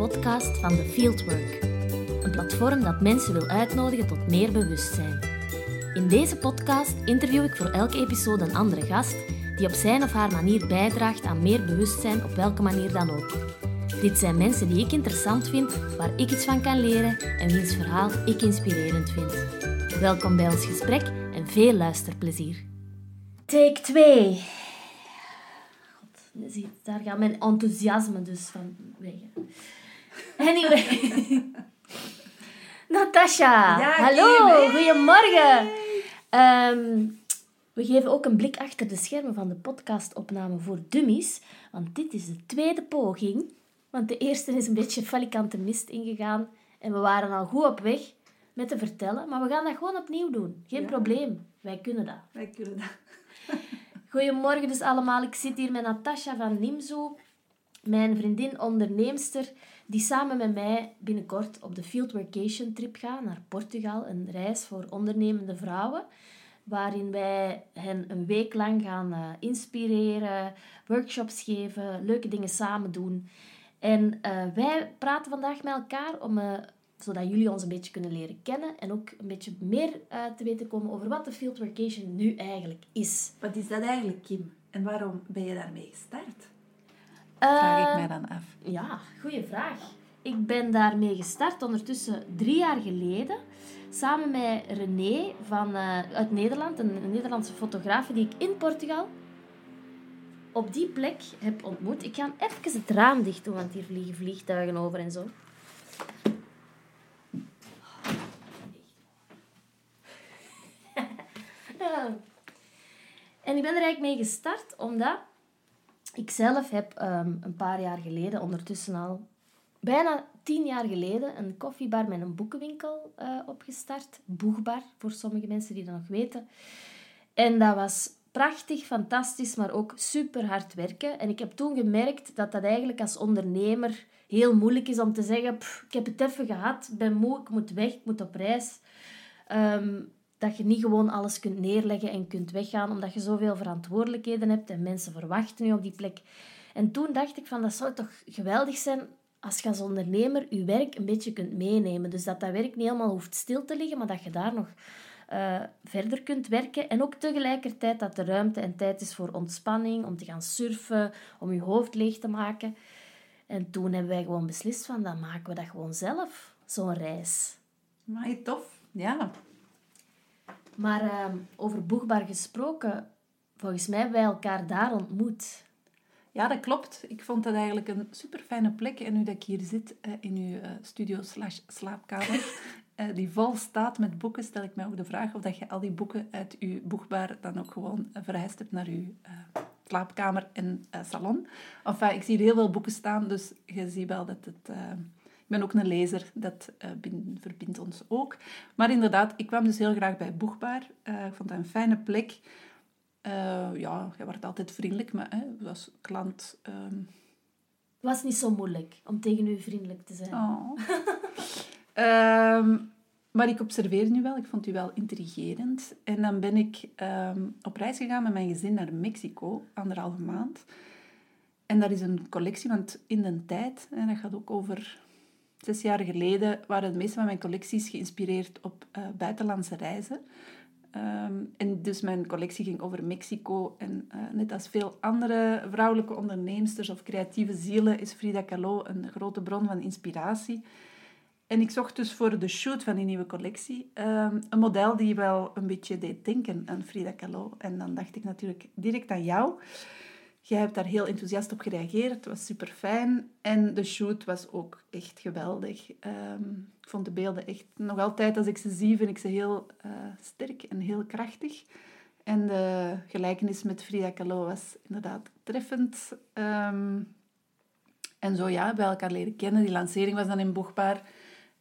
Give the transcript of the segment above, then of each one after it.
podcast van The Fieldwork. Een platform dat mensen wil uitnodigen tot meer bewustzijn. In deze podcast interview ik voor elke episode een andere gast die op zijn of haar manier bijdraagt aan meer bewustzijn op welke manier dan ook. Dit zijn mensen die ik interessant vind, waar ik iets van kan leren en wiens verhaal ik inspirerend vind. Welkom bij ons gesprek en veel luisterplezier. Take 2. God, daar gaat mijn enthousiasme dus van weg. Anyway. Natasha, Ja, hallo, hey. goedemorgen. Ehm, we geven ook een blik achter de schermen van de podcastopname voor dummies, want dit is de tweede poging. Want de eerste is een beetje falikante mist ingegaan en we waren al goed op weg met te vertellen, maar we gaan dat gewoon opnieuw doen. Geen Ja. probleem, wij kunnen dat. Wij kunnen dat. Goedemorgen dus allemaal. Ik zit hier met Natasha van Nimzo, mijn vriendin onderneemster, die samen met mij binnenkort op de Field Workation trip gaat naar Portugal. Een reis voor ondernemende vrouwen, waarin wij hen een week lang gaan eh, inspireren, workshops geven, leuke dingen samen doen. En eh, wij praten vandaag met elkaar om... eh, zodat jullie ons een beetje kunnen leren kennen en ook een beetje meer te weten komen over wat de Field Workation nu eigenlijk is. Wat is dat eigenlijk, Kim? En waarom ben je daarmee gestart? Vraag Eh, ik mij dan af. Ja, goede vraag. Ik ben daarmee gestart ondertussen drie jaar geleden. Samen met René van, eh, uit Nederland, een, Nederlandse fotograaf die ik in Portugal op die plek heb ontmoet. Ik ga even het raam dicht doen, want hier vliegen vliegtuigen over en zo. En ik ben er eigenlijk mee gestart omdat ik zelf heb ehm, een paar jaar geleden, ondertussen al bijna tien jaar geleden, een koffiebar met een boekenwinkel eh, opgestart. Boegbar, voor sommige mensen die dat nog weten. En dat was prachtig, fantastisch, maar ook super hard werken. En ik heb toen gemerkt dat dat eigenlijk als ondernemer heel moeilijk is om te zeggen: "Pff, ik heb het even gehad, ben moe, ik moet weg, ik moet op reis. Ehm, dat je niet gewoon alles kunt neerleggen en kunt weggaan, omdat je zoveel verantwoordelijkheden hebt en mensen verwachten je op die plek. En toen dacht ik van, dat zou toch geweldig zijn als je als ondernemer je werk een beetje kunt meenemen. Dus dat dat werk niet helemaal hoeft stil te liggen, maar dat je daar nog eh, verder kunt werken. En ook tegelijkertijd dat er ruimte en tijd is voor ontspanning, om te gaan surfen, om je hoofd leeg te maken. En toen hebben wij gewoon beslist van, dan maken we dat gewoon zelf, zo'n reis. Maar tof. Ja. Maar ehm, over Boegbar gesproken, volgens mij hebben wij elkaar daar ontmoet. ja, dat klopt. Ik vond dat eigenlijk een super fijne plek. En nu dat ik hier zit eh, in uw eh, studio slash slaapkamer, eh, die vol staat met boeken, stel ik mij ook de vraag of dat je al die boeken uit uw boegbaar dan ook gewoon verhuisd hebt naar uw slaapkamer en salon. Enfin, ik zie hier heel veel boeken staan, dus je ziet wel dat het... ik ben ook een lezer, dat eh, bin- verbindt ons ook. Maar inderdaad, ik kwam dus heel graag bij Boegbaar. Eh, ik vond dat een fijne plek. Eh, ja, je wordt altijd vriendelijk, maar hè, als klant... ehm, Het was niet zo moeilijk om tegen u vriendelijk te zijn. oh. Ehm, maar ik observeer nu wel, ik vond u wel intrigerend. En dan ben ik ehm, op reis gegaan met mijn gezin naar Mexico, anderhalve maand. En dat is een collectie, want in de tijd, en dat gaat ook over zes jaar geleden, waren de meeste van mijn collecties geïnspireerd op eh, buitenlandse reizen. Ehm, en dus mijn collectie ging over Mexico. En eh, net als veel andere vrouwelijke onderneemsters of creatieve zielen is Frida Kahlo een grote bron van inspiratie. En ik zocht dus voor de shoot van die nieuwe collectie ehm, een model die wel een beetje deed denken aan Frida Kahlo. En dan dacht ik natuurlijk direct aan jou. Jij hebt daar heel enthousiast op gereageerd. Het was super fijn. En de shoot was ook echt geweldig. Ehm, ik vond de beelden echt... Nog altijd, als ik ze zie, vind ik ze heel eh, sterk en heel krachtig. En de gelijkenis met Frida Kahlo was inderdaad treffend. Ehm, en zo ja, bij elkaar leren kennen. Die lancering was dan in Boegbaar.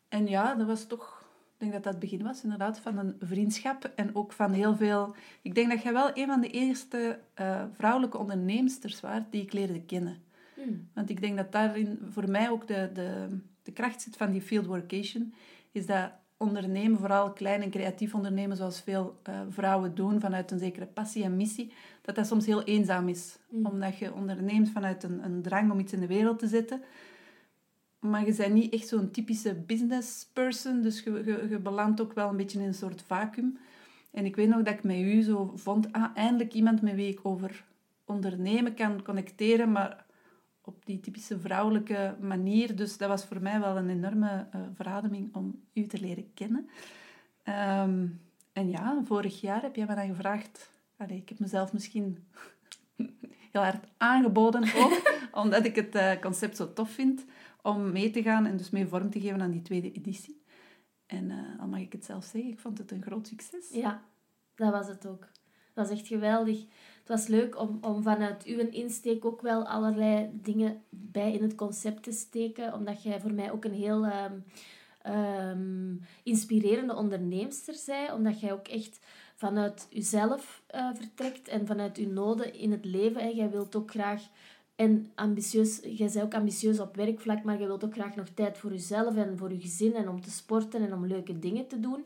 En ja, dat was toch... Ik denk dat dat het begin was, inderdaad, van een vriendschap. En ook van heel veel... Ik denk dat jij wel een van de eerste eh, vrouwelijke onderneemsters waart die ik leerde kennen. Hmm. Want ik denk dat daarin voor mij ook de, de, de kracht zit van die field workation. Is dat ondernemen, vooral klein en creatief ondernemen, zoals veel eh, vrouwen doen, vanuit een zekere passie en missie, dat dat soms heel eenzaam is. Mm. Omdat je onderneemt vanuit een, een drang om iets in de wereld te zetten. Maar je bent niet echt zo'n typische business person. Dus je, je, je belandt ook wel een beetje in een soort vacuüm. En ik weet nog dat ik met u zo vond, ah, eindelijk iemand met wie ik over ondernemen kan connecteren, maar op die typische vrouwelijke manier. Dus dat was voor mij wel een enorme uh, verademing om u te leren kennen. Ehm, en ja, vorig jaar heb jij me dan gevraagd... Allee, ik heb mezelf misschien heel hard aangeboden ook, omdat ik het uh, concept zo tof vind, om mee te gaan en dus mee vorm te geven aan die tweede editie. En uh, al mag ik het zelf zeggen, ik vond het een groot succes. Ja, dat was het ook. Dat was echt geweldig. Het was leuk om, om vanuit uw insteek ook wel allerlei dingen bij in het concept te steken. Omdat jij voor mij ook een heel um, um, inspirerende onderneemster zei. Omdat jij ook echt vanuit jezelf uh, vertrekt en vanuit je noden in het leven. Hè. Jij wilt ook graag en ambitieus, jij bent ook ambitieus op werkvlak, maar je wilt ook graag nog tijd voor jezelf en voor je gezin en om te sporten en om leuke dingen te doen.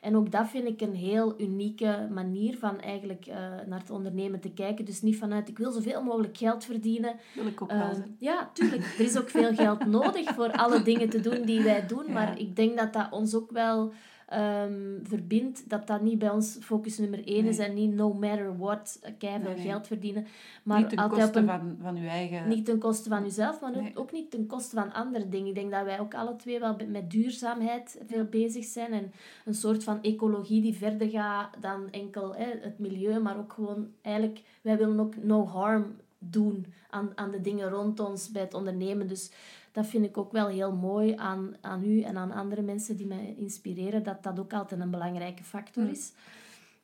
En ook dat vind ik een heel unieke manier van eigenlijk uh, naar het ondernemen te kijken. Dus niet vanuit, ik wil zoveel mogelijk geld verdienen. Wil ik ook wel uh, Ja, tuurlijk. Er is ook veel geld nodig voor alle dingen te doen die wij doen. Maar ik denk dat dat ons ook wel um, verbindt, dat dat niet bij ons focus nummer één is en niet no matter what, keihard nee, geld verdienen. Maar niet ten altijd koste een, van, van uw eigen... Niet ten koste van uzelf, maar ook niet ten koste van andere dingen. Ik denk dat wij ook alle twee wel met duurzaamheid veel bezig zijn en een soort van ecologie die verder gaat dan enkel hè, het milieu, maar ook gewoon eigenlijk, wij willen ook no harm doen aan, aan de dingen rond ons bij het ondernemen. Dus dat vind ik ook wel heel mooi aan, aan u en aan andere mensen die mij inspireren, dat dat ook altijd een belangrijke factor is.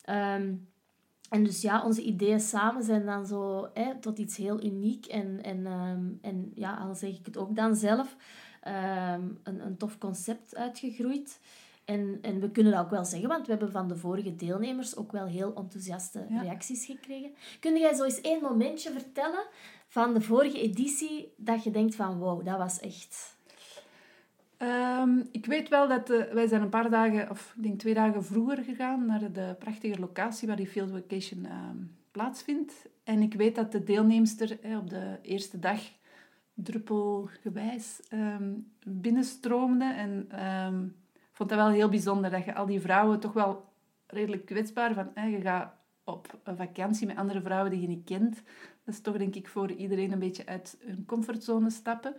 Um, en dus ja, onze ideeën samen zijn dan zo hè, tot iets heel uniek. En, en, um, en ja, al zeg ik het ook dan zelf, um, een, een tof concept uitgegroeid. En, en we kunnen dat ook wel zeggen, want we hebben van de vorige deelnemers ook wel heel enthousiaste ja. reacties gekregen. Kun jij zo eens één momentje vertellen van de vorige editie dat je denkt van wow, dat was echt... Um, ik weet wel dat de, wij zijn een paar dagen, of ik denk twee dagen vroeger gegaan naar de prachtige locatie waar die Field Vacation um, plaatsvindt. En ik weet dat de deelnemster eh, op de eerste dag druppelgewijs um, binnenstroomde. En vond dat wel heel bijzonder dat je al die vrouwen toch wel redelijk kwetsbaar van eh, je gaat op een vakantie met andere vrouwen die je niet kent. Dat is toch denk ik voor iedereen een beetje uit hun comfortzone stappen.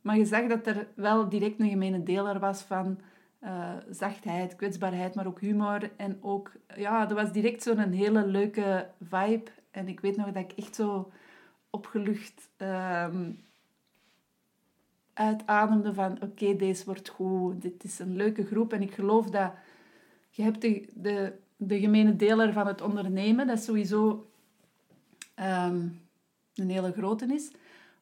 Maar je zag dat er wel direct een gemene deler was van uh, zachtheid, kwetsbaarheid, maar ook humor. En ook, ja, er was direct zo'n hele leuke vibe. En ik weet nog dat ik echt zo opgelucht um, uitademde van oké, deze wordt goed, dit is een leuke groep. En ik geloof dat je hebt de, de, de gemene deler van het ondernemen, dat sowieso um, een hele grote is.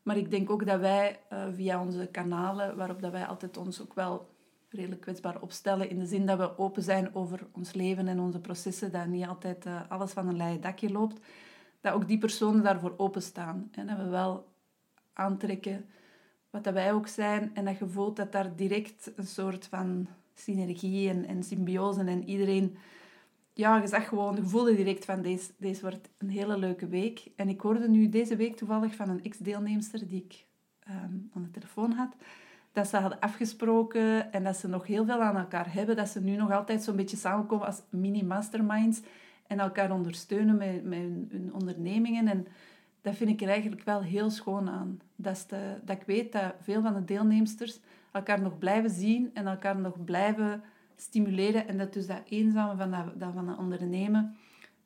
Maar ik denk ook dat wij uh, via onze kanalen, waarop dat wij altijd ons ook wel redelijk kwetsbaar opstellen, in de zin dat we open zijn over ons leven en onze processen, dat niet altijd uh, alles van een leien dakje loopt, dat ook die personen daarvoor openstaan. En dat we wel aantrekken wat dat wij ook zijn en dat je voelt dat daar direct een soort van synergie en, en symbiose en iedereen ja, je zag gewoon, je voelde direct van deze, deze wordt een hele leuke week. En ik hoorde nu deze week toevallig van een ex-deelnemster die ik um, aan de telefoon had, dat ze hadden afgesproken en dat ze nog heel veel aan elkaar hebben, dat ze nu nog altijd zo'n beetje samenkomen als mini-masterminds en elkaar ondersteunen met, met hun, hun, ondernemingen. En dat vind ik er eigenlijk wel heel schoon aan. Dat, de, dat ik weet dat veel van de deelnemsters elkaar nog blijven zien en elkaar nog blijven stimuleren. En dat dus dat eenzame van, dat, dat van het ondernemen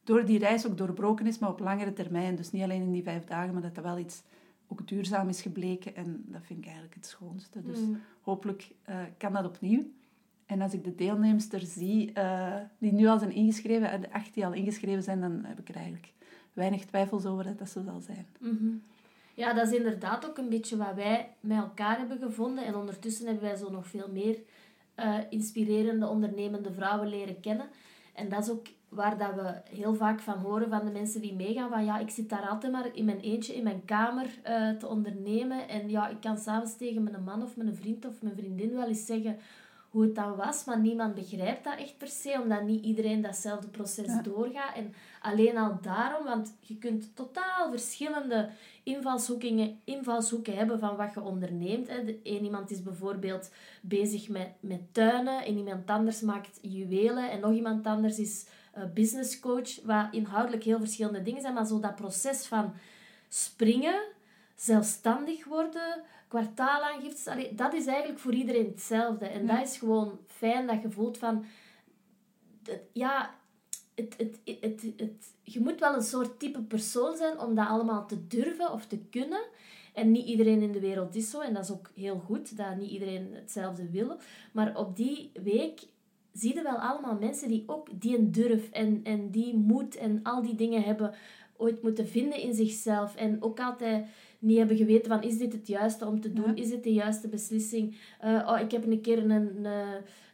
door die reis ook doorbroken is, maar op langere termijn. Dus niet alleen in die vijf dagen, maar dat dat wel iets ook duurzaam is gebleken. En dat vind ik eigenlijk het schoonste. Dus mm. hopelijk uh, kan dat opnieuw. En als ik de deelnemster zie, uh, die nu al zijn ingeschreven, en de acht die al ingeschreven zijn, dan heb ik er eigenlijk weinig twijfels over dat dat zo zal zijn. -hmm. Ja, dat is inderdaad ook een beetje wat wij met elkaar hebben gevonden. En ondertussen hebben wij zo nog veel meer uh, inspirerende, ondernemende vrouwen leren kennen. En dat is ook waar dat we heel vaak van horen van de mensen die meegaan. Van ja, ik zit daar altijd maar in mijn eentje in mijn kamer uh, te ondernemen. En ja, ik kan s'avonds tegen mijn man of mijn vriend of mijn vriendin wel eens zeggen hoe het dan was, maar niemand begrijpt dat echt per se, omdat niet iedereen datzelfde proces Ja. doorgaat. En alleen al daarom, want je kunt totaal verschillende invalshoeken, invalshoeken hebben van wat je onderneemt. Hè. De, een iemand is bijvoorbeeld bezig met, met tuinen, en iemand anders maakt juwelen, en nog iemand anders is eh business coach, wat inhoudelijk heel verschillende dingen zijn, maar zo dat proces van springen, zelfstandig worden, kwartaalaangiftes, allee, dat is eigenlijk voor iedereen hetzelfde. En Ja. dat is gewoon fijn dat je voelt van... het- ja, het, het, het, het, het- je moet wel een soort type persoon zijn om dat allemaal te durven of te kunnen. En niet iedereen in de wereld is zo. En dat is ook heel goed, dat niet iedereen hetzelfde wil. Maar op die week zie je wel allemaal mensen die ook die een durf en, en die moed en al die dingen hebben ooit moeten vinden in zichzelf. En ook altijd niet hebben geweten van, is dit het juiste om te doen? Ja. Is dit de juiste beslissing? Eh, oh, ik heb een keer een, een,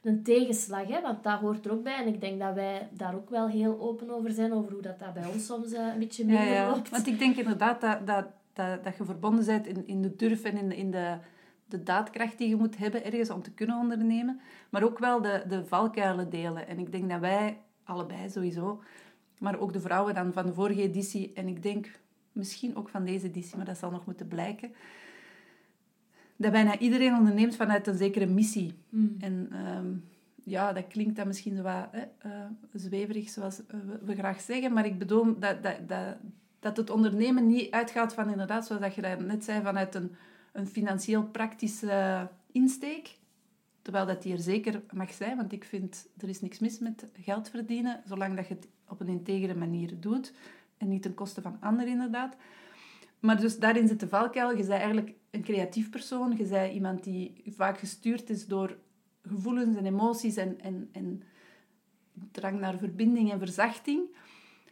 een tegenslag, hè, want dat hoort er ook bij. En ik denk dat wij daar ook wel heel open over zijn, over hoe dat, dat bij ons soms eh, een beetje Ja, minder ja. loopt. Want ik denk inderdaad dat, dat, dat, dat je verbonden bent in, in de durf en in, in de, de daadkracht die je moet hebben ergens om te kunnen ondernemen. Maar ook wel de, de valkuilen delen. En ik denk dat wij, allebei sowieso, maar ook de vrouwen dan van de vorige editie, en ik denk misschien ook van deze editie, maar dat zal nog moeten blijken, dat bijna iedereen onderneemt vanuit een zekere missie. Mm. En ehm, ja, dat klinkt dan misschien zo wat hè, eh, zweverig, zoals we, we graag zeggen. Maar ik bedoel dat, dat, dat, dat het ondernemen niet uitgaat van inderdaad, zoals dat je dat net zei, vanuit een, een financieel praktische insteek. Terwijl dat die er zeker mag zijn, want ik vind, er is niks mis met geld verdienen, zolang dat je het op een integere manier doet. En niet ten koste van anderen, inderdaad. Maar dus daarin zit de valkuil. Je bent eigenlijk een creatief persoon. Je bent iemand die vaak gestuurd is door gevoelens en emoties en, en, en drang naar verbinding en verzachting.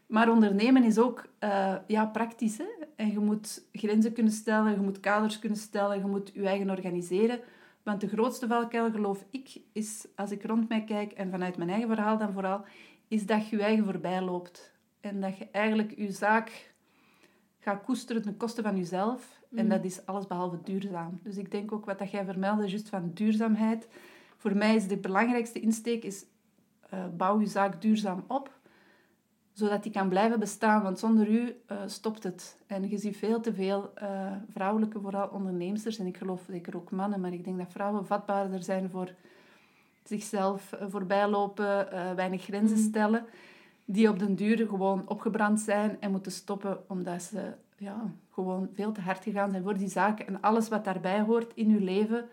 Maar ondernemen is ook eh, ja, praktisch. Hè? En je moet grenzen kunnen stellen, je moet kaders kunnen stellen, je moet je eigen organiseren. Want de grootste valkuil, geloof ik, is, als ik rond mij kijk, en vanuit mijn eigen verhaal dan vooral, is dat je je eigen voorbij loopt. En dat je eigenlijk je zaak gaat koesteren ten koste van jezelf. En Mm. dat is allesbehalve duurzaam. Dus ik denk ook wat dat jij vermeldde, juist van duurzaamheid. Voor mij is de belangrijkste insteek, is eh, bouw je zaak duurzaam op zodat die kan blijven bestaan. Want zonder u eh, stopt het. En je ziet veel te veel eh, vrouwelijke, vooral onderneemsters, en ik geloof zeker ook mannen, maar ik denk dat vrouwen vatbaarder zijn voor zichzelf voorbijlopen, eh, weinig grenzen Mm. Die op den duur gewoon opgebrand zijn en moeten stoppen omdat ze ja, gewoon veel te hard gegaan zijn voor die zaken en alles wat daarbij hoort in uw leven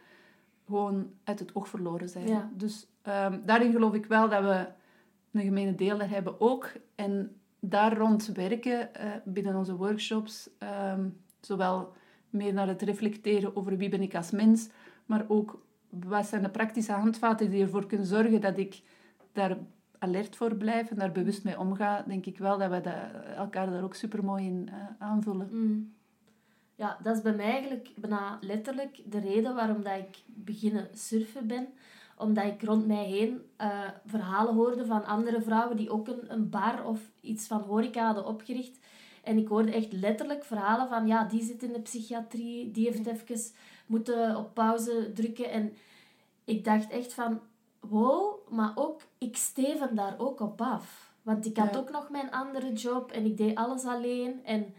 gewoon uit het oog verloren zijn. Ja. Dus ehm, daarin geloof ik wel dat we een gemene deler hebben ook. En daar rond werken eh, binnen onze workshops. ehm, zowel meer naar het reflecteren over wie ben ik als mens, maar ook wat zijn de praktische handvaten die ervoor kunnen zorgen dat ik daar alert voor blijf en daar bewust mee omga, denk ik wel dat we dat, elkaar daar ook super mooi in eh, aanvullen. Mm. Ja, dat is bij mij eigenlijk bijna letterlijk de reden waarom dat ik beginnen surfen ben. Omdat ik rond mij heen eh, verhalen hoorde van andere vrouwen die ook een, een bar of iets van horeca hadden opgericht. En ik hoorde echt letterlijk verhalen van, ja, die zit in de psychiatrie, die heeft even moeten op pauze drukken. En ik dacht echt van, wow, maar ook, ik steven daar ook op af. Want ik had Ja. ook nog mijn andere job en ik deed alles alleen. En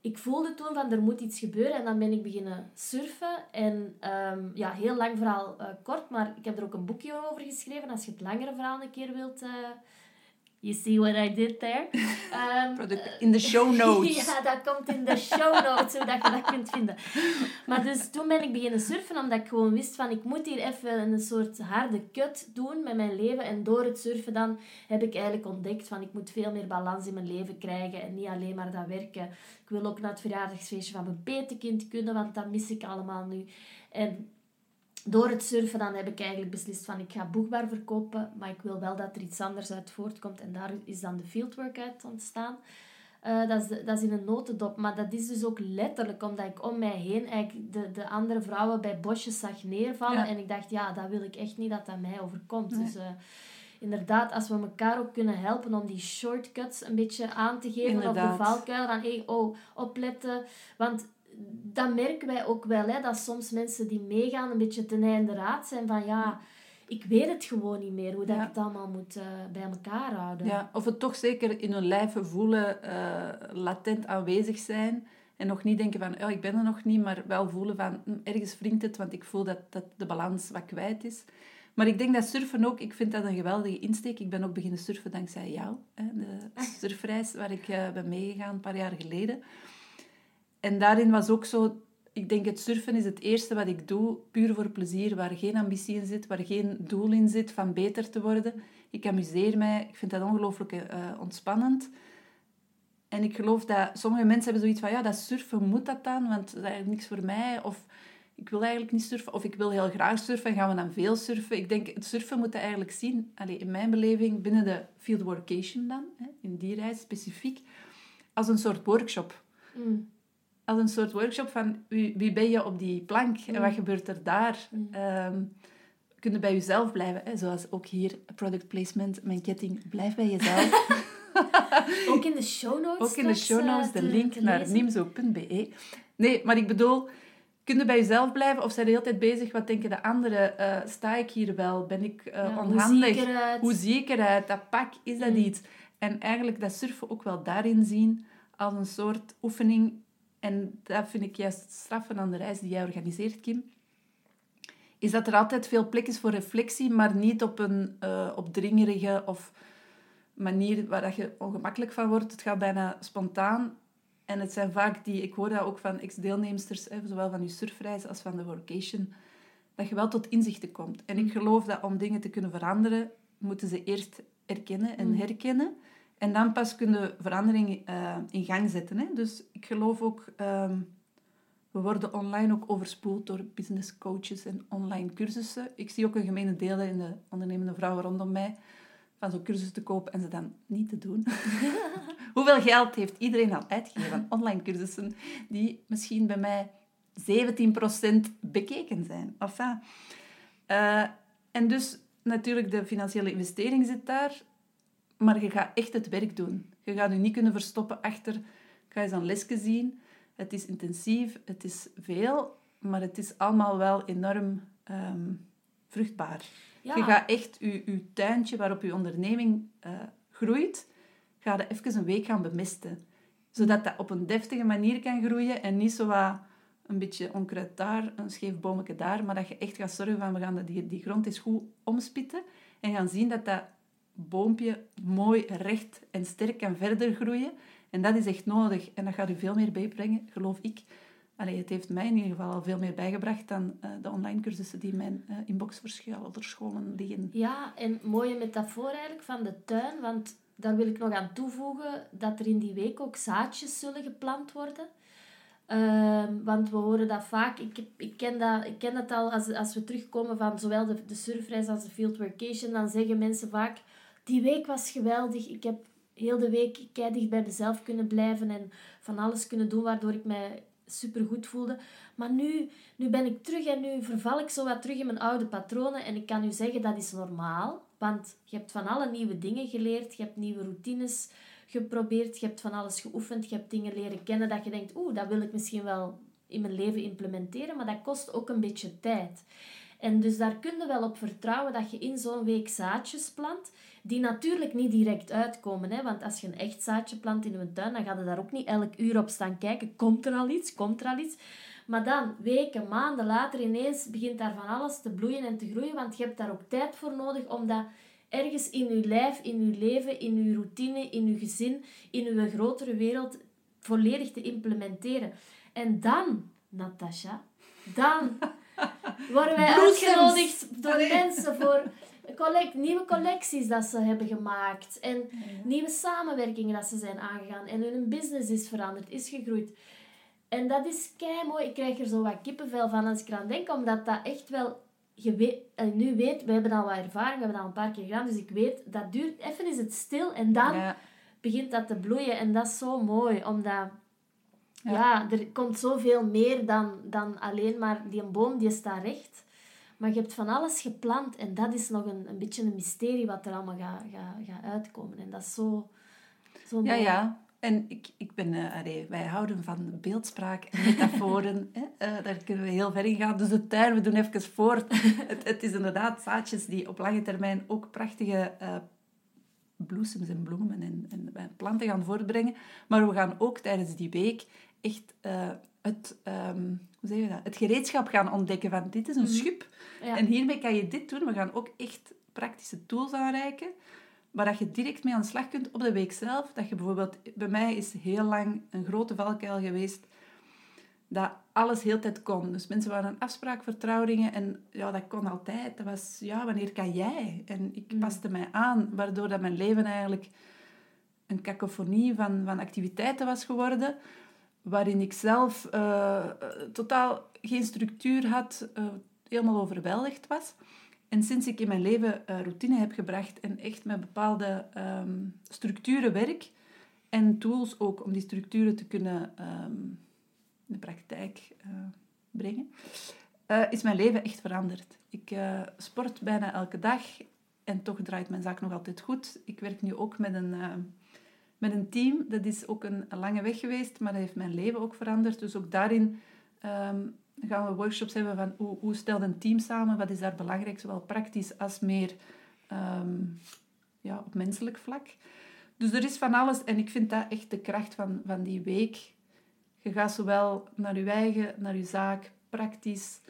ik voelde toen van, er moet iets gebeuren. En dan ben ik beginnen surfen. En ehm, ja, heel lang verhaal eh, kort, maar ik heb er ook een boekje over geschreven. Als je het langere verhaal een keer wilt... eh you see what I did there? Product in de show notes. ja, dat komt in de show notes, zodat je dat kunt vinden. Maar dus toen ben ik beginnen surfen, omdat ik gewoon wist van... Ik moet hier even een soort harde cut doen met mijn leven. En door het surfen dan heb ik eigenlijk ontdekt van... Ik moet veel meer balans in mijn leven krijgen. En niet alleen maar dat werken. Ik wil ook naar het verjaardagsfeestje van mijn petekind kunnen, want dat mis ik allemaal nu. En door het surfen dan heb ik eigenlijk beslist van ik ga boekbaar verkopen, maar ik wil wel dat er iets anders uit voortkomt. En daar is dan de fieldwork uit ontstaan. Eh, dat, is dat is in een notendop, maar dat is dus ook letterlijk omdat ik om mij heen eigenlijk de, de andere vrouwen bij bosjes zag neervallen. Ja. En ik dacht, ja, dat wil ik echt niet dat dat mij overkomt. Nee. Dus eh, inderdaad, als we elkaar ook kunnen helpen om die shortcuts een beetje aan te geven. Of de valkuil van, hey, oh, opletten. Want dat merken wij ook wel, hè, dat soms mensen die meegaan een beetje ten einde raad zijn van, ja, ik weet het gewoon niet meer, hoe dat Ja. ik het allemaal moet eh, bij elkaar houden. Ja, of het toch zeker in hun lijf voelen, eh, latent aanwezig zijn. En nog niet denken van, oh, ik ben er nog niet, maar wel voelen van, hm, ergens wringt het, want ik voel dat, dat de balans wat kwijt is. Maar ik denk dat surfen ook, ik vind dat een geweldige insteek. Ik ben ook beginnen surfen dankzij jou. Hè, de surfreis waar ik eh, ben meegegaan een paar jaar geleden. En daarin was ook zo, ik denk het surfen is het eerste wat ik doe, puur voor plezier, waar geen ambitie in zit, waar geen doel in zit van beter te worden. Ik amuseer mij, ik vind dat ongelooflijk eh, ontspannend. En ik geloof dat sommige mensen hebben zoiets van, ja, dat surfen moet dat dan, want dat is eigenlijk niks voor mij. Of ik wil eigenlijk niet surfen, of ik wil heel graag surfen, gaan we dan veel surfen? Ik denk, het surfen moet je eigenlijk zien, allee, in mijn beleving, binnen de field workation dan, hè, in die reis specifiek, als een soort workshop Mm. Als een soort workshop van wie, wie ben je op die plank en wat gebeurt er daar. Mm. Ehm, kun je bij jezelf blijven, hè? zoals ook hier product placement, mijn ketting, blijf bij jezelf. Ook in de show notes. ook in de show eh, notes de link naar nimzo.be. Nee, maar ik bedoel, kun je bij jezelf blijven of zijn de hele tijd bezig, wat denken de anderen? Eh, sta ik hier wel? Ben ik eh, Ja, hoe onhandig? zie ik eruit? Hoe zie ik eruit? Dat pak, is dat Mm. iets? En eigenlijk dat surfen ook wel daarin zien als een soort oefening. En dat vind ik juist het straffen aan de reis die jij organiseert, Kim. Is dat er altijd veel plek is voor reflectie, maar niet op een eh, opdringerige of manier waar dat je ongemakkelijk van wordt. Het gaat bijna spontaan. En het zijn vaak die, ik hoor dat ook van ex-deelnemsters, zowel van je surfreis als van de workation, dat je wel tot inzichten komt. En ik geloof dat om dingen te kunnen veranderen, moeten ze eerst erkennen en Mm. herkennen. En dan pas kunnen verandering eh, in gang zetten. Hè. Dus ik geloof ook, ehm, we worden online ook overspoeld door business coaches en online cursussen. Ik zie ook een gemene delen in de ondernemende vrouwen rondom mij, van zo'n cursus te kopen en ze dan niet te doen. Hoeveel geld heeft iedereen al uitgegeven aan online cursussen die misschien bij mij 17% bekeken zijn? Enfin, eh, en dus natuurlijk de financiële investering zit daar, maar je gaat echt het werk doen. Je gaat je niet kunnen verstoppen achter, ga eens een lesje zien. Het is intensief, het is veel, maar het is allemaal wel enorm ehm, vruchtbaar. Ja. Je gaat echt je, je tuintje waarop je onderneming eh, groeit, ga je even een week gaan bemesten. Zodat dat op een deftige manier kan groeien en niet zo wat een beetje onkruid daar, een scheef boometje daar, maar dat je echt gaat zorgen van, we gaan dat die, die grond eens goed omspitten en gaan zien dat dat boompje mooi recht en sterk kan verder groeien. En dat is echt nodig. En dat gaat u veel meer bijbrengen, geloof ik. Allee, het heeft mij in ieder geval al veel meer bijgebracht dan eh, de online cursussen die mijn eh, inbox voor scholen liggen. Ja, en mooie metafoor eigenlijk van de tuin, want daar wil ik nog aan toevoegen dat er in die week ook zaadjes zullen geplant worden. Ehm, want we horen dat vaak, ik, ik, ken, dat, ik ken dat al als, als we terugkomen van zowel de, de surfreis als de field workation, dan zeggen mensen vaak, die week was geweldig, ik heb heel de week dicht bij mezelf kunnen blijven en van alles kunnen doen waardoor ik mij supergoed voelde. Maar nu, nu ben ik terug en nu verval ik zo wat terug in mijn oude patronen. En ik kan u zeggen, dat is normaal. Want je hebt van alle nieuwe dingen geleerd. Je hebt nieuwe routines geprobeerd. Je hebt van alles geoefend. Je hebt dingen leren kennen dat je denkt... Oeh, dat wil ik misschien wel in mijn leven implementeren. Maar dat kost ook een beetje tijd. En dus daar kun je wel op vertrouwen dat je in zo'n week zaadjes plant. Die natuurlijk niet direct uitkomen. Hè? Want als je een echt zaadje plant in een tuin, dan ga je daar ook niet elk uur op staan kijken. Komt er al iets? Komt er al iets? Maar dan, weken, maanden later, ineens begint daar van alles te bloeien en te groeien. Want je hebt daar ook tijd voor nodig om dat ergens in je lijf, in je leven, in je routine, in je gezin, in je grotere wereld volledig te implementeren. En dan, Natasha, dan worden wij Bloesems. uitgenodigd door Allee. mensen voor collect, nieuwe collecties dat ze hebben gemaakt. En nieuwe samenwerkingen dat ze zijn aangegaan. En hun business is veranderd, is gegroeid. En dat is kei mooi. Ik krijg er zo wat kippenvel van als ik eraan denk, omdat dat echt wel. Je weet, en nu weet, we hebben al wat ervaring, we hebben dat al een paar keer gedaan, dus ik weet, dat duurt, even is het stil en dan Ja, begint dat te bloeien. En dat is zo mooi, omdat Ja. ja. er komt zoveel meer dan, dan alleen maar die boom die staat recht. Maar je hebt van alles geplant en dat is nog een, een beetje een mysterie wat er allemaal gaat gaat gaat uitkomen. En dat is zo, zo ja, mooi. ja. En ik, ik ben, uh, allee, wij houden van beeldspraak en metaforen. hè? Uh, daar kunnen we heel ver in gaan. Dus de tuin, we doen even voort. het, het is inderdaad zaadjes die op lange termijn ook prachtige uh, bloesems en bloemen en, en, planten gaan voortbrengen. Maar we gaan ook tijdens die week echt het, um, hoe zeg je dat? het gereedschap gaan ontdekken van dit is een -hmm. schub. Ja. En hiermee kan je dit doen. We gaan ook echt praktische tools aanreiken waar dat je direct mee aan de slag kunt op de week zelf. Dat je bijvoorbeeld, bij mij is heel lang een grote valkuil geweest dat alles heel tijd kon. Dus mensen waren een afspraak vertrouwingen en ja, dat kon altijd. Dat was, ja, wanneer kan jij? En ik mm. paste mij aan, waardoor dat mijn leven eigenlijk een cacophonie van, van activiteiten was geworden, waarin ik zelf uh, totaal geen structuur had, uh, helemaal overweldigd was. En sinds ik in mijn leven uh, routine heb gebracht en echt met bepaalde um, structuren werk en tools ook om die structuren te kunnen um, in de praktijk brengen, is mijn leven echt veranderd. Ik sport bijna elke dag en toch draait mijn zaak nog altijd goed. Ik werk nu ook met een, met een team. Dat is ook een, lange weg geweest, maar dat heeft mijn leven ook veranderd. Dus ook daarin um, gaan we workshops hebben van hoe, hoe stelt een team samen, wat is daar belangrijk, zowel praktisch als meer um, ja, op menselijk vlak. Dus er is van alles en ik vind dat echt de kracht van, van die week. Je gaat zowel naar je eigen, naar je zaak, praktisch,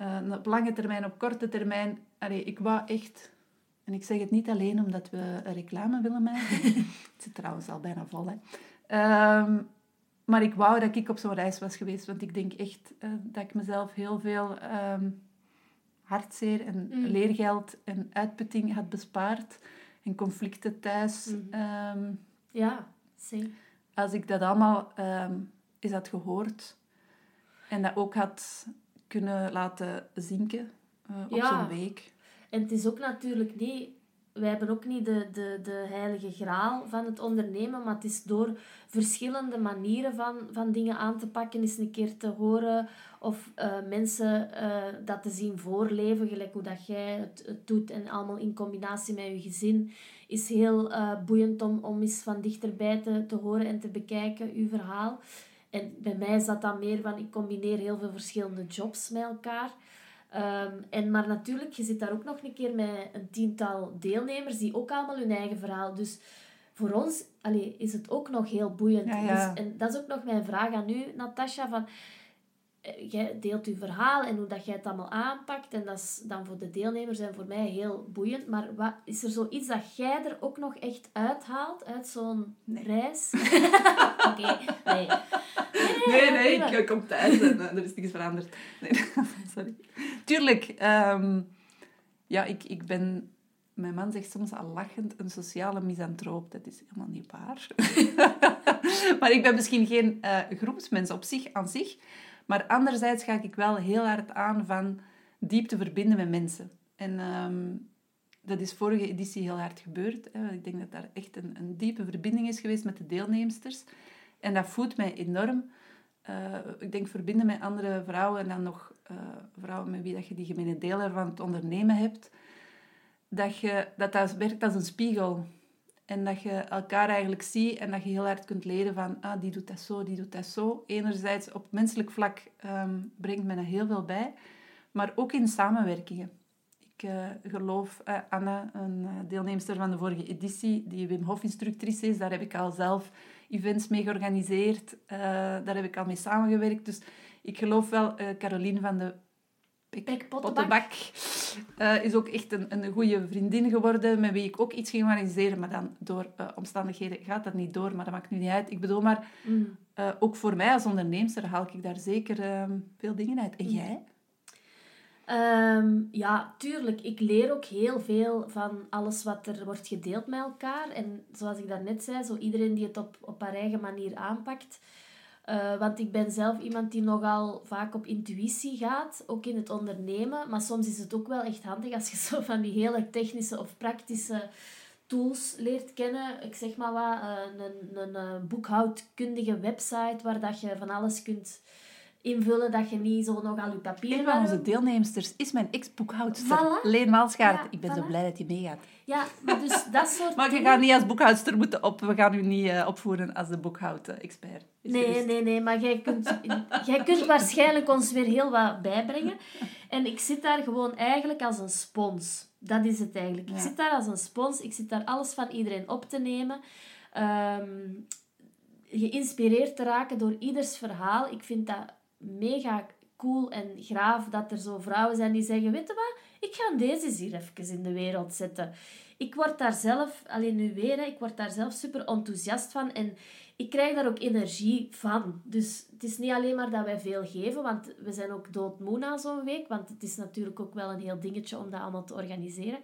uh, op lange termijn, op korte termijn. Ik wou echt, en ik zeg het niet alleen omdat we een reclame willen maken. het zit trouwens al bijna vol, hè. Um, maar ik wou dat ik op zo'n reis was geweest, want ik denk echt uh, dat ik mezelf heel veel um, hartzeer en mm. leergeld en uitputting had bespaard. En conflicten thuis. Mm. Um, ja, zeker. Als ik dat allemaal eens had gehoord en dat ook had kunnen laten zinken uh, op ja. zo'n week. En het is ook natuurlijk niet wij hebben ook niet de, de, de heilige graal van het ondernemen, maar het is door verschillende manieren van, van dingen aan te pakken, eens een keer te horen of uh, mensen uh, dat te zien voorleven, gelijk hoe dat jij het, het, doet en allemaal in combinatie met je gezin, is heel uh, boeiend om, om eens van dichterbij te, te horen en te bekijken, uw verhaal. En bij mij is dat dan meer van, ik combineer heel veel verschillende jobs met elkaar. Um, en, maar natuurlijk, je zit daar ook nog een keer met een tiental deelnemers die ook allemaal hun eigen verhaal. Dus voor ons allee, is het ook nog heel boeiend. Ja, ja. Dus, en dat is ook nog mijn vraag aan u, Natasja. Van, jij deelt uw verhaal en hoe dat jij het allemaal aanpakt. En dat is dan voor de deelnemers en voor mij heel boeiend. Maar wat, is er zoiets dat jij er ook nog echt uithaalt uit zo'n nee. reis? Oké, nee. Nee, nee, ik kom thuis en er is niks veranderd. Sorry. Tuurlijk, um, ja, ik, ik ben... Mijn man zegt soms al lachend een sociale misantroop. Dat is helemaal niet waar. maar ik ben misschien geen uh, groepsmens op zich, aan zich. Maar anderzijds ga ik wel heel hard aan van diep te verbinden met mensen. En um, dat is vorige editie heel hard gebeurd. Hè. Ik denk dat daar echt een, een diepe verbinding is geweest met de deelnemsters. En dat voedt mij enorm. Uh, ik denk verbinden met andere vrouwen en dan nog uh, vrouwen met wie dat je die gemene delen van het ondernemen hebt. Dat, je, dat dat werkt als een spiegel. En dat je elkaar eigenlijk ziet en dat je heel hard kunt leren van, ah, die doet dat zo, die doet dat zo. Enerzijds op menselijk vlak um, brengt men er heel veel bij, maar ook in samenwerkingen. Ik uh, geloof, uh, Anna, een uh, deelnemster van de vorige editie, die Wim Hof instructrice is, daar heb ik al zelf events mee georganiseerd. daar heb ik al mee samengewerkt. Dus ik geloof wel, Caroline van de Pek, Pottenbak uh, is ook echt een, een goede vriendin geworden, met wie ik ook iets ging organiseren. Maar dan door uh, omstandigheden gaat dat niet door, maar dat maakt nu niet uit. Ik bedoel maar, mm. uh, ook voor mij als onderneemster haal ik daar zeker ehm, veel dingen uit. En mm. jij? Um, ja, tuurlijk. Ik leer ook heel veel van alles wat er wordt gedeeld met elkaar. En zoals ik daarnet zei, zo iedereen die het op, op haar eigen manier aanpakt. Uh, want ik ben zelf iemand die nogal vaak op intuïtie gaat, ook in het ondernemen. Maar soms is het ook wel echt handig als je zo van die hele technische of praktische tools leert kennen. Ik zeg maar wat, uh, een, een, een boekhoudkundige website waar dat je van alles kunt invullen dat je niet zo nog al je papieren... Een van onze deelnemsters is mijn ex-boekhoudster, Voilà. Leen Maalschaert. Ja, ik ben zo blij dat hij meegaat. Ja, maar dus dat soort Maar je dingen- gaat niet als boekhoudster moeten op... We gaan u niet eh, opvoeren als de boekhoud-expert. Nee, gerust. nee, nee, maar jij kunt, jij kunt waarschijnlijk ons weer heel wat bijbrengen. En ik zit daar gewoon eigenlijk als een spons. Dat is het eigenlijk. Ik zit daar als een spons. Ik zit daar alles van iedereen op te nemen. Ehm, geïnspireerd te raken door ieders verhaal. Ik vind dat mega cool en graaf dat er zo vrouwen zijn die zeggen... Weet je wat? Ik ga deze hier even in de wereld zetten. Ik word daar zelf, alleen nu weer, hè, ik word daar zelf super enthousiast van. En ik krijg daar ook energie van. Dus het is niet alleen maar dat wij veel geven, want we zijn ook doodmoe na zo'n week. Want het is natuurlijk ook wel een heel dingetje om dat allemaal te organiseren.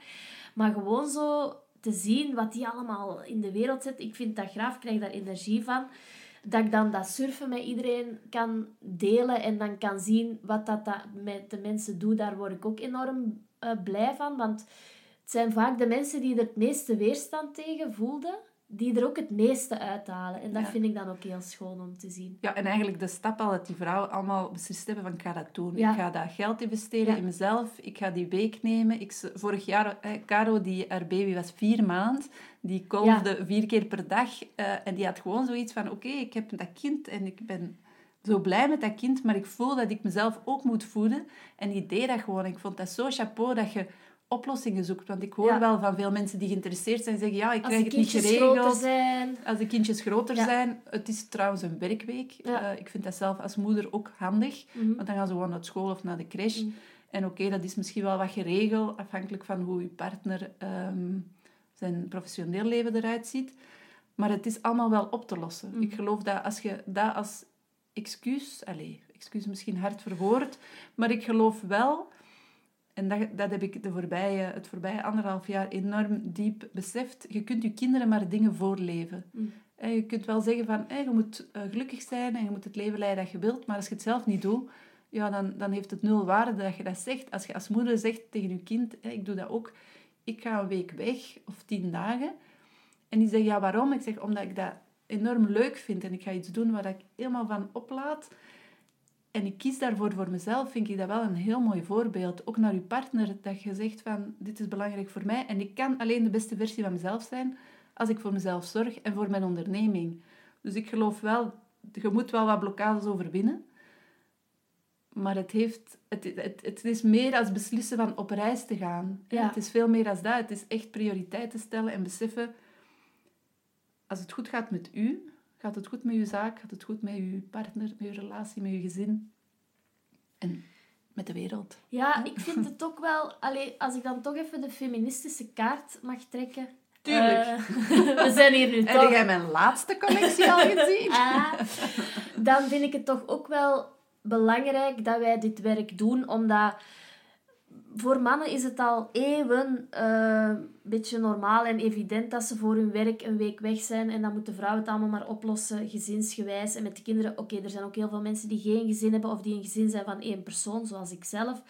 Maar gewoon zo te zien wat die allemaal in de wereld zet. Ik vind dat graaf, ik krijg daar energie van. Dat ik dan dat surfen met iedereen kan delen en dan kan zien wat dat, dat met de mensen doet. Daar word ik ook enorm eh, blij van. Want het zijn vaak de mensen die er het meeste weerstand tegen voelden, die er ook het meeste uithalen. En dat Ja. vind ik dan ook heel schoon om te zien. Ja, en eigenlijk de stap al dat die vrouwen allemaal beslist hebben van ik ga dat doen. Ja. Ik ga dat geld investeren Ja. in mezelf. Ik ga die week nemen. Ik, vorig jaar, eh, Caro, die, haar baby was vier maand. Die kolfde vier keer per dag. eh, en die had gewoon zoiets van oké, ik heb dat kind en ik ben zo blij met dat kind. Maar ik voel dat ik mezelf ook moet voeden. En die deed dat gewoon. Ik vond dat zo chapeau dat je oplossingen zoekt. Want ik hoor Ja. wel van veel mensen die geïnteresseerd zijn zeggen ja, ik krijg het niet kindjes groter geregeld. zijn. Als de kindjes groter Ja. zijn. Het is trouwens een werkweek. Ja. Eh, ik vind dat zelf als moeder ook handig. Mhm. Want dan gaan ze gewoon naar school of naar de crash. Mhm. En oké, dat is misschien wel wat geregeld, afhankelijk van hoe je partner ehm, zijn professioneel leven eruit ziet. Maar het is allemaal wel op te lossen. Mhm. Ik geloof dat als je dat als excuus... Allez, excuus misschien hard verwoord. Maar ik geloof wel... En dat, dat heb ik de voorbije, het voorbije anderhalf jaar enorm diep beseft. Je kunt je kinderen maar dingen voorleven. Mhm. Je kunt wel zeggen van, je moet eh, gelukkig zijn en je moet het leven leiden dat je wilt. Maar als je het zelf niet doet, ja, dan, dan heeft het nul waarde dat je dat zegt. Als je als moeder zegt tegen je kind, ik doe dat ook, ik ga een week weg of tien dagen. En die zegt, ja, waarom? Ik zeg, omdat ik dat enorm leuk vind en ik ga iets doen waar ik helemaal van oplaad. En ik kies daarvoor voor mezelf, vind ik dat wel een heel mooi voorbeeld. Ook naar je partner, dat je zegt van, dit is belangrijk voor mij. En ik kan alleen de beste versie van mezelf zijn als ik voor mezelf zorg en voor mijn onderneming. Dus ik geloof wel, je moet wel wat blokkades overwinnen. Maar het, heeft, het, het, het is meer als beslissen van op reis te gaan. Ja. Het is veel meer als dat. Het is echt prioriteiten stellen en beseffen... Als het goed gaat met u, gaat het goed met uw zaak, gaat het goed met uw partner, met uw relatie, met uw gezin. En met de wereld. Ja, ik vind het ook wel... Allee, als ik dan toch even de feministische kaart mag trekken. Tuurlijk. Eh, we zijn hier nu Heb toch... jij mijn laatste collectie al gezien? Ah, dan vind ik het toch ook wel belangrijk dat wij dit werk doen, omdat voor mannen is het al eeuwen eh, een beetje normaal en evident dat ze voor hun werk een week weg zijn en dan moeten vrouwen het allemaal maar oplossen, gezinsgewijs en met de kinderen. Oké, er zijn ook heel veel mensen die geen gezin hebben of die een gezin zijn van één persoon, zoals ik zelf.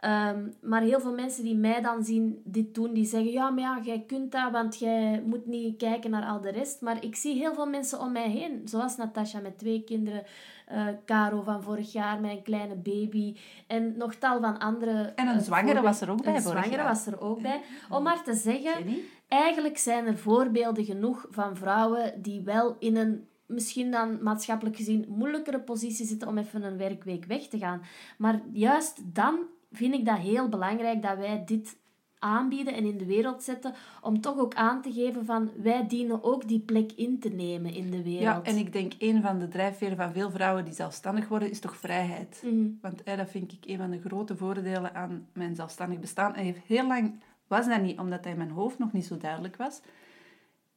Ehm, maar heel veel mensen die mij dan zien dit doen, die zeggen, ja, maar ja, jij kunt dat, want jij moet niet kijken naar al de rest. Maar ik zie heel veel mensen om mij heen, zoals Natasha met twee kinderen, eh Caro van vorig jaar, mijn kleine baby, en nog tal van andere... En een eh, zwangere was er ook bij Een zwangere jaar. was er ook bij. Om maar te zeggen, Jenny? eigenlijk zijn er voorbeelden genoeg van vrouwen die wel in een misschien dan maatschappelijk gezien moeilijkere positie zitten om even een werkweek weg te gaan. Maar juist dan vind ik dat heel belangrijk dat wij dit aanbieden en in de wereld zetten, om toch ook aan te geven van wij dienen ook die plek in te nemen in de wereld. Ja, en ik denk een van de drijfveren van veel vrouwen die zelfstandig worden, is toch vrijheid. Mhm. Want dat vind ik een van de grote voordelen aan mijn zelfstandig bestaan. En heel lang was dat niet, omdat dat in mijn hoofd nog niet zo duidelijk was.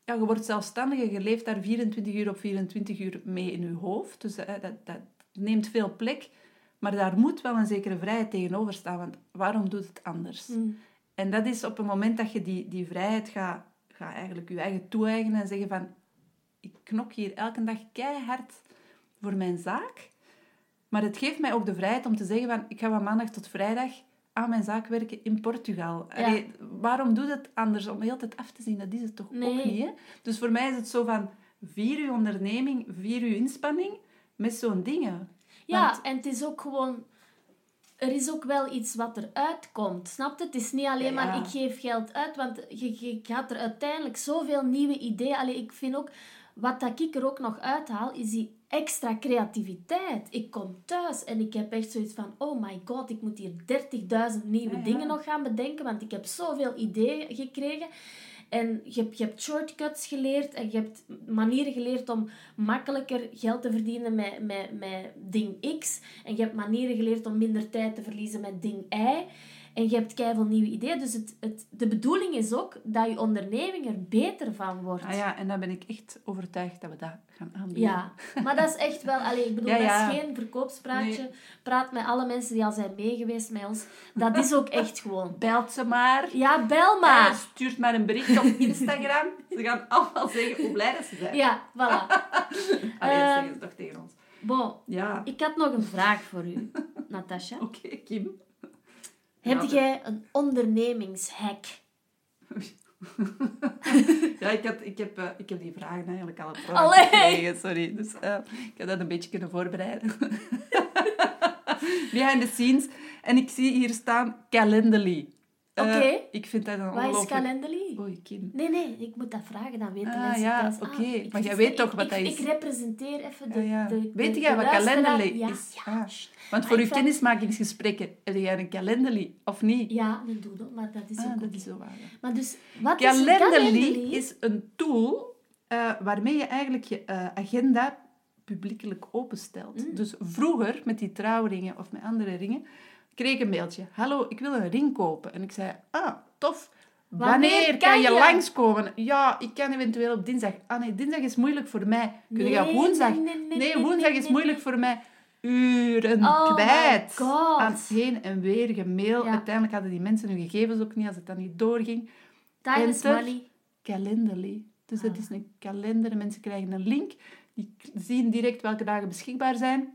Ja, je wordt zelfstandig en je leeft daar 24 uur op 24 uur mee in je hoofd. Dus dat, dat neemt veel plek. Maar daar moet wel een zekere vrijheid tegenover staan, want waarom doet het anders? Mhm. En dat is op het moment dat je die, die vrijheid gaat, gaat eigenlijk je eigen toe-eigenen en zeggen van ik knok hier elke dag keihard voor mijn zaak. Maar het geeft mij ook de vrijheid om te zeggen van ik ga van maandag tot vrijdag aan mijn zaak werken in Portugal. Ja. Allee, waarom doet het anders om de hele tijd af te zien? Dat is het toch Nee. ook niet, hè? Dus voor mij is het zo van vier uur onderneming, vier uur inspanning met zo'n dingen. Ja, Want- en het is ook gewoon... Er is ook wel iets wat eruit komt. Snap je? Het is niet alleen Ja, ja. maar ik geef geld uit, want je, je gaat er uiteindelijk zoveel nieuwe ideeën... Allee, ik vind ook... Wat dat ik er ook nog uithaal, is die extra creativiteit. Ik kom thuis en ik heb echt zoiets van... Oh my god, ik moet hier 30.000 nieuwe Ja, dingen nog gaan bedenken, want ik heb zoveel ideeën gekregen. En je hebt, je hebt shortcuts geleerd en je hebt manieren geleerd om makkelijker geld te verdienen met, met, met ding X. En je hebt manieren geleerd om minder tijd te verliezen met ding Y. En je hebt keihard nieuwe ideeën. Dus het, het, de bedoeling is ook dat je onderneming er beter van wordt. Ah ja, en dan ben ik echt overtuigd dat we dat gaan aanbieden. Ja, maar dat is echt wel... Allee, ik bedoel, Ja, ja. dat is geen verkoopspraatje. Nee. Praat met alle mensen die al zijn meegeweest met ons. Dat is ook echt gewoon... Belt ze maar. Ja, bel Eh, maar. stuurt maar een bericht op Instagram. Ze gaan allemaal zeggen hoe blij dat ze zijn. Ja, voilà. Allee, dat Eh, zeggen ze toch tegen ons. Bon, Ja, ik had nog een vraag voor u, Natasja. oké, Kim. Heb Ja, jij een ondernemingshack? Ja, ik, had, ik, heb, eh, ik heb die vragen eigenlijk al gekregen, sorry. Dus eh, ik heb dat een beetje kunnen voorbereiden. Behind the scenes. En ik zie hier staan Calendly. Eh, Oké. Ik vind dat een Wat is. Calendly? Oei, Kim. Nee, nee, ik moet dat vragen, dan weten Ah, mensen ja, oké. ik Maar jij weet toch wat ik, dat is? Ik representeer even de... Ah, ja. de, de Weet de jij wat. Calendly ja, is? Ja, Ah. Want Maar voor uw kennismakingsgesprekken heb jij een Calendly, of niet? Ja, een doodle, maar dat is Ah, ook dat is zo waar. Maar dus, wat is Calendly is een tool eh, waarmee je eigenlijk je eh, agenda publiekelijk openstelt. Mm. Dus vroeger, met die trouwringen of met andere ringen, kreeg ik een mailtje. Hallo, ik wil een ring kopen. En ik zei, ah, tof. Wanneer Wanneer kan je je? langskomen? Ja, ik kan eventueel op dinsdag. Ah nee, dinsdag is moeilijk voor mij. Kun je Nee, woensdag? nee, woensdag is moeilijk voor mij. Uren Oh kwijt. God. Aan heen en weer gemail. Ja. Uiteindelijk hadden die mensen hun gegevens ook niet als het dan niet doorging. Time is money. Calendly. Dus dat Ah. is een kalender. en Mensen krijgen een link. Die zien direct welke dagen beschikbaar zijn.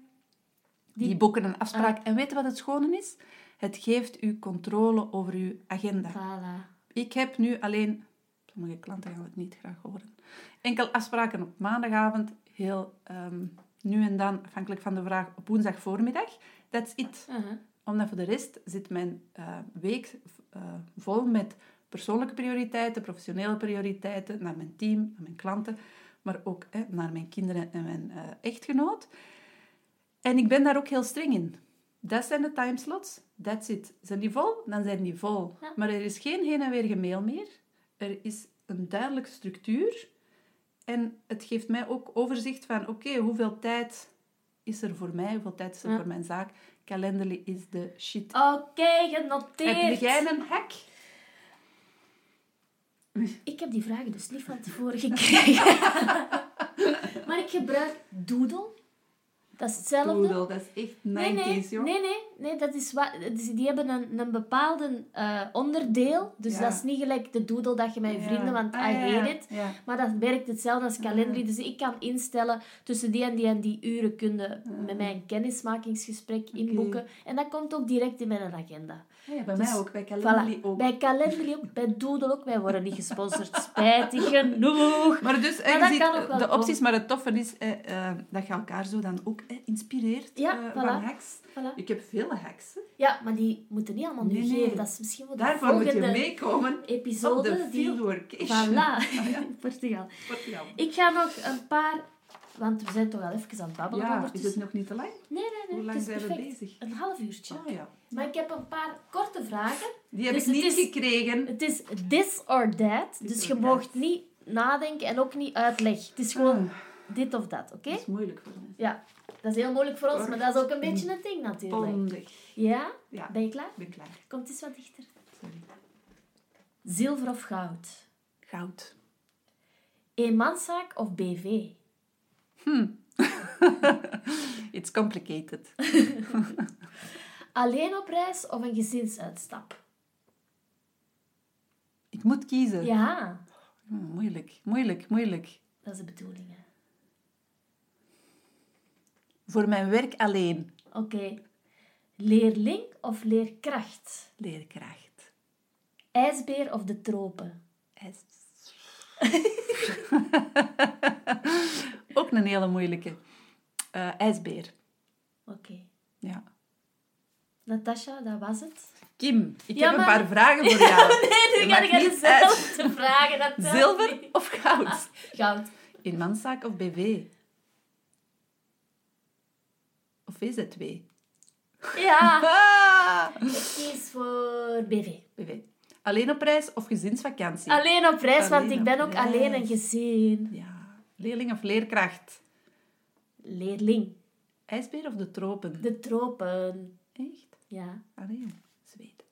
Die, Die- boeken een afspraak. Ah. En weet je wat het schone is? Het geeft u controle over uw agenda. Voilà. Ik heb nu alleen... Sommige klanten gaan het niet graag horen. Enkel afspraken op maandagavond. Heel ehm, nu en dan, afhankelijk van de vraag, op woensdag voormiddag. That's it. Uh-huh. Omdat voor de rest zit mijn eh, week eh, vol met persoonlijke prioriteiten, professionele prioriteiten, naar mijn team, naar mijn klanten, maar ook hè, naar mijn kinderen en mijn eh, echtgenoot. En ik ben daar ook heel streng in. Dat zijn de timeslots. That's it. Zijn die vol? Dan zijn die vol. Ja. Maar er is geen heen en weer gemail meer. Er is een duidelijke structuur. En het geeft mij ook overzicht van, oké, hoeveel tijd is er voor mij? Hoeveel tijd is er Ja. voor mijn zaak? Calendly is de shit. Oké, genoteerd. Heb jij een hack? Ik heb die vragen dus niet van tevoren gekregen. maar ik gebruik Doodle. Dat is hetzelfde. Doodle, dat is echt 90s, Nee, nee, joh. nee, nee, nee, dat is wat, dus die hebben een, een bepaalde eh, onderdeel. Dus Ja. dat is niet gelijk de doodle dat je met je vrienden, want Ah, I hate it. Maar dat werkt hetzelfde als Calendly. Dus ik kan instellen tussen die en die en die uren kunnen met mij een kennismakingsgesprek inboeken. En dat komt ook direct in mijn agenda. Ja, bij Dus, mij ook, bij Calendly Voilà. ook. Bij Calendly ook, bij Doodle ook. Wij worden niet gesponsord, spijtig genoeg. Maar dus, eh, Maar je ziet, wel de komen. opties, maar het toffe is eh, eh, dat je elkaar zo dan ook eh, inspireert Ja, eh, voilà. van hacks. Voilà. Ik heb vele hacks. hè. Ja, maar die moeten niet allemaal nu Nee, nee. geven. Dat is misschien wel de Daarvoor moet je meekomen op episode. de die... fieldworkation. Voilà, Ah, ja. Portugal. Portugal. Ik ga nog een paar... Want we zijn toch al even aan het babbelen Ja, is het nog niet te lang? Nee, nee, nee. Hoe lang zijn we bezig? Een half uurtje. Oh ja. Maar ik heb een paar korte vragen. Die heb Dus ik niet is- gekregen. Het is this or that. This dus or je moogt niet nadenken en ook niet uitleggen. Het is gewoon Ah, dit of dat, oké? dat is moeilijk voor mij. Ja. Dat is heel moeilijk voor ons, maar dat is ook een beetje een ding natuurlijk. Bondig. Ja? Ja, Ben je klaar? ik ben klaar. Komt eens wat dichter. Sorry. Zilver of goud? Goud. Eenmanszaak of BV? It's complicated. Alleen op reis of een gezinsuitstap? Ik moet kiezen. Ja, Hmm, moeilijk, moeilijk, moeilijk. dat is de bedoeling. hè. Voor mijn werk alleen. Oké. Leerling of leerkracht? Leerkracht. IJsbeer of de tropen? IJs. Ook een hele moeilijke. Eh, ijsbeer. Oké. Ja. Natasha, dat was het. Kim, ik Ja, heb een paar vragen voor jou. nee, nu ga ik aan dezelfde vragen. Dat Zilver niet. of goud? Goud. In manszaak of BV? Of VZW? Ja. Ah! Ik kies voor BV. BV. Alleen op reis of gezinsvakantie? Alleen op reis, want ik ben ook reis. alleen een gezin. Ja. Leerling of leerkracht? Leerling. IJsbeer of de tropen? De tropen. Echt? Ja. Allee, Zweden.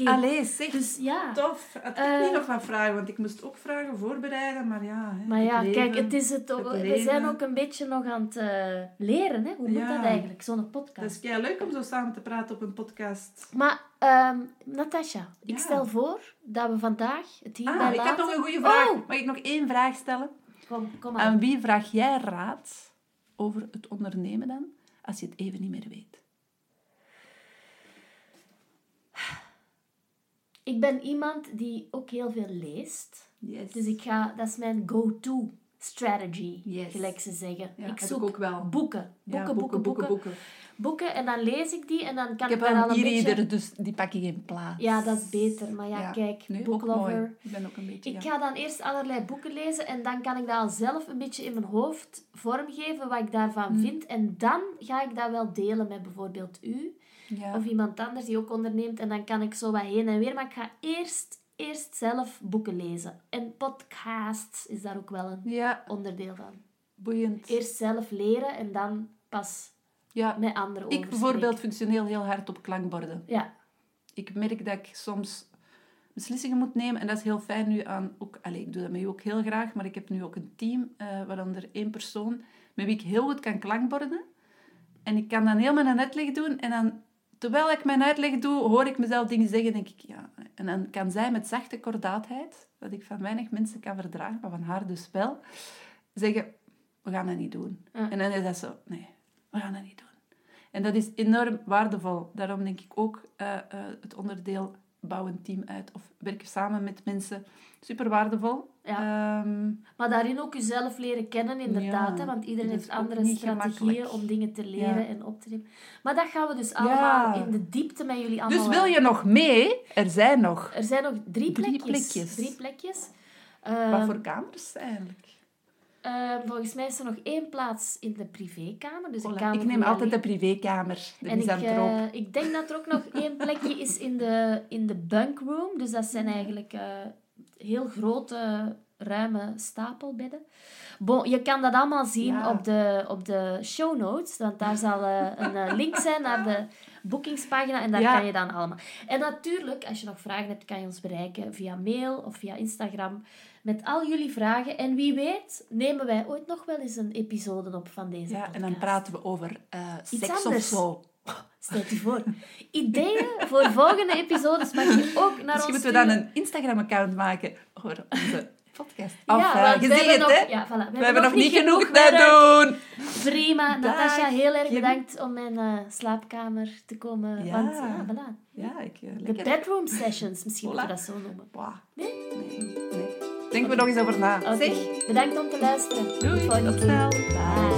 Oké. Allee, zeg. Dus ja. Tof. Had ik Eh. niet nog wat vragen, want ik moest ook vragen voorbereiden, maar ja. Hè, Maar ja, het kijk, het is het, het we zijn ook een beetje nog aan het eh, leren. Hè? Hoe moet Ja. dat eigenlijk, zo'n Het podcast? is kei leuk om zo samen te praten op een podcast. Maar, ehm Natasja, ik Ja. stel voor dat we vandaag het hierbij Ah, ik laten. heb nog een goede vraag. Oh, Mag ik nog één vraag stellen? kom, kom Aan maar. wie vraag jij raad over het ondernemen dan, als je het even niet meer weet? Ik ben iemand die ook heel veel leest. Yes. Dus ik ga, dat is mijn go-to strategy, Yes. gelijk ze zeggen. Ja, ik zoek ook wel. boeken. Ja, Boeken, boeken, boeken, boeken, boeken. en dan lees ik die en dan kan Ik ik, daar al een beetje... dus die pak ik in plaats. Ja, dat is beter. Maar ja, kijk, nee. Ik ben ook een beetje... Ik ga dan eerst allerlei boeken lezen en dan kan ik dat al zelf een beetje in mijn hoofd vormgeven wat ik daarvan Mm. vind. En dan ga ik dat wel delen met bijvoorbeeld u Ja. of iemand anders die ook onderneemt. En dan kan ik zo wat heen en weer. Maar ik ga eerst, eerst zelf boeken lezen. En podcasts is daar ook wel een ja, onderdeel van. boeiend. Eerst zelf leren en dan pas Ja, met anderen ik over bijvoorbeeld spreken. functioneel heel hard op klankborden. Ja, ik merk dat ik soms beslissingen moet nemen. En dat is heel fijn nu aan... Ook, allez, ik doe dat met u ook heel graag, maar ik heb nu ook een team, eh waaronder één persoon, met wie ik heel goed kan klankborden. En ik kan dan helemaal een uitleg doen. En dan, terwijl ik mijn uitleg doe, hoor ik mezelf dingen zeggen. denk ik, ja... En dan kan zij met zachte kordaatheid, wat ik van weinig mensen kan verdragen, maar van haar dus wel, zeggen, we gaan dat niet doen. Ja. En dan is dat zo, nee, we gaan dat niet doen. En dat is enorm waardevol. Daarom denk ik ook eh, eh, het onderdeel bouw een team uit of werken samen met mensen super waardevol. Ja. Ehm, maar daarin ook jezelf leren kennen, inderdaad. Ja, hè, want iedereen heeft andere strategieën om dingen te leren Ja. en op te nemen. Maar dat gaan we dus allemaal in de diepte met jullie allemaal... dus wil je nog mee? Er zijn nog. Er zijn nog drie Drie plekjes. Drie plekjes. Wat Ehm, voor kamers eigenlijk? eh, volgens mij is er nog één plaats in de privékamer. Dus kamer Ik neem altijd de privékamer. De En ik, eh, ik denk dat er ook nog één plekje is in de, in de bunkroom. Dus dat zijn eigenlijk eh, heel grote, ruime stapelbedden. Bon, je kan dat allemaal zien Ja. op, de, op de show notes. Want daar zal eh, een eh, link zijn naar de boekingspagina. En daar Ja. kan je dan allemaal. En natuurlijk, als je nog vragen hebt, kan je ons bereiken via mail of via Instagram. Met al jullie vragen. En wie weet, nemen wij ooit nog wel eens een episode op van deze ja, podcast. en dan praten we over Iets seks of zo. Stel je voor. Ideeën voor volgende episodes mag je ook naar Misschien ons moeten we dan een Instagram-account maken voor onze podcast. Ja, Of, je ziet het, nog- hè? ja, voilà. we, hebben nog niet genoeg te doen. Prima. Dag, Natasja, heel erg bedankt om mijn eh, slaapkamer te komen. Ja. Want ja, voilà. Ja, ik... eh, De bedroom sessions, misschien Voilà. moeten we dat zo noemen. Nee? Nee, nee. Denken we nog eens over na. Zeg. Bedankt om te luisteren. Doei, Tot snel. Bye.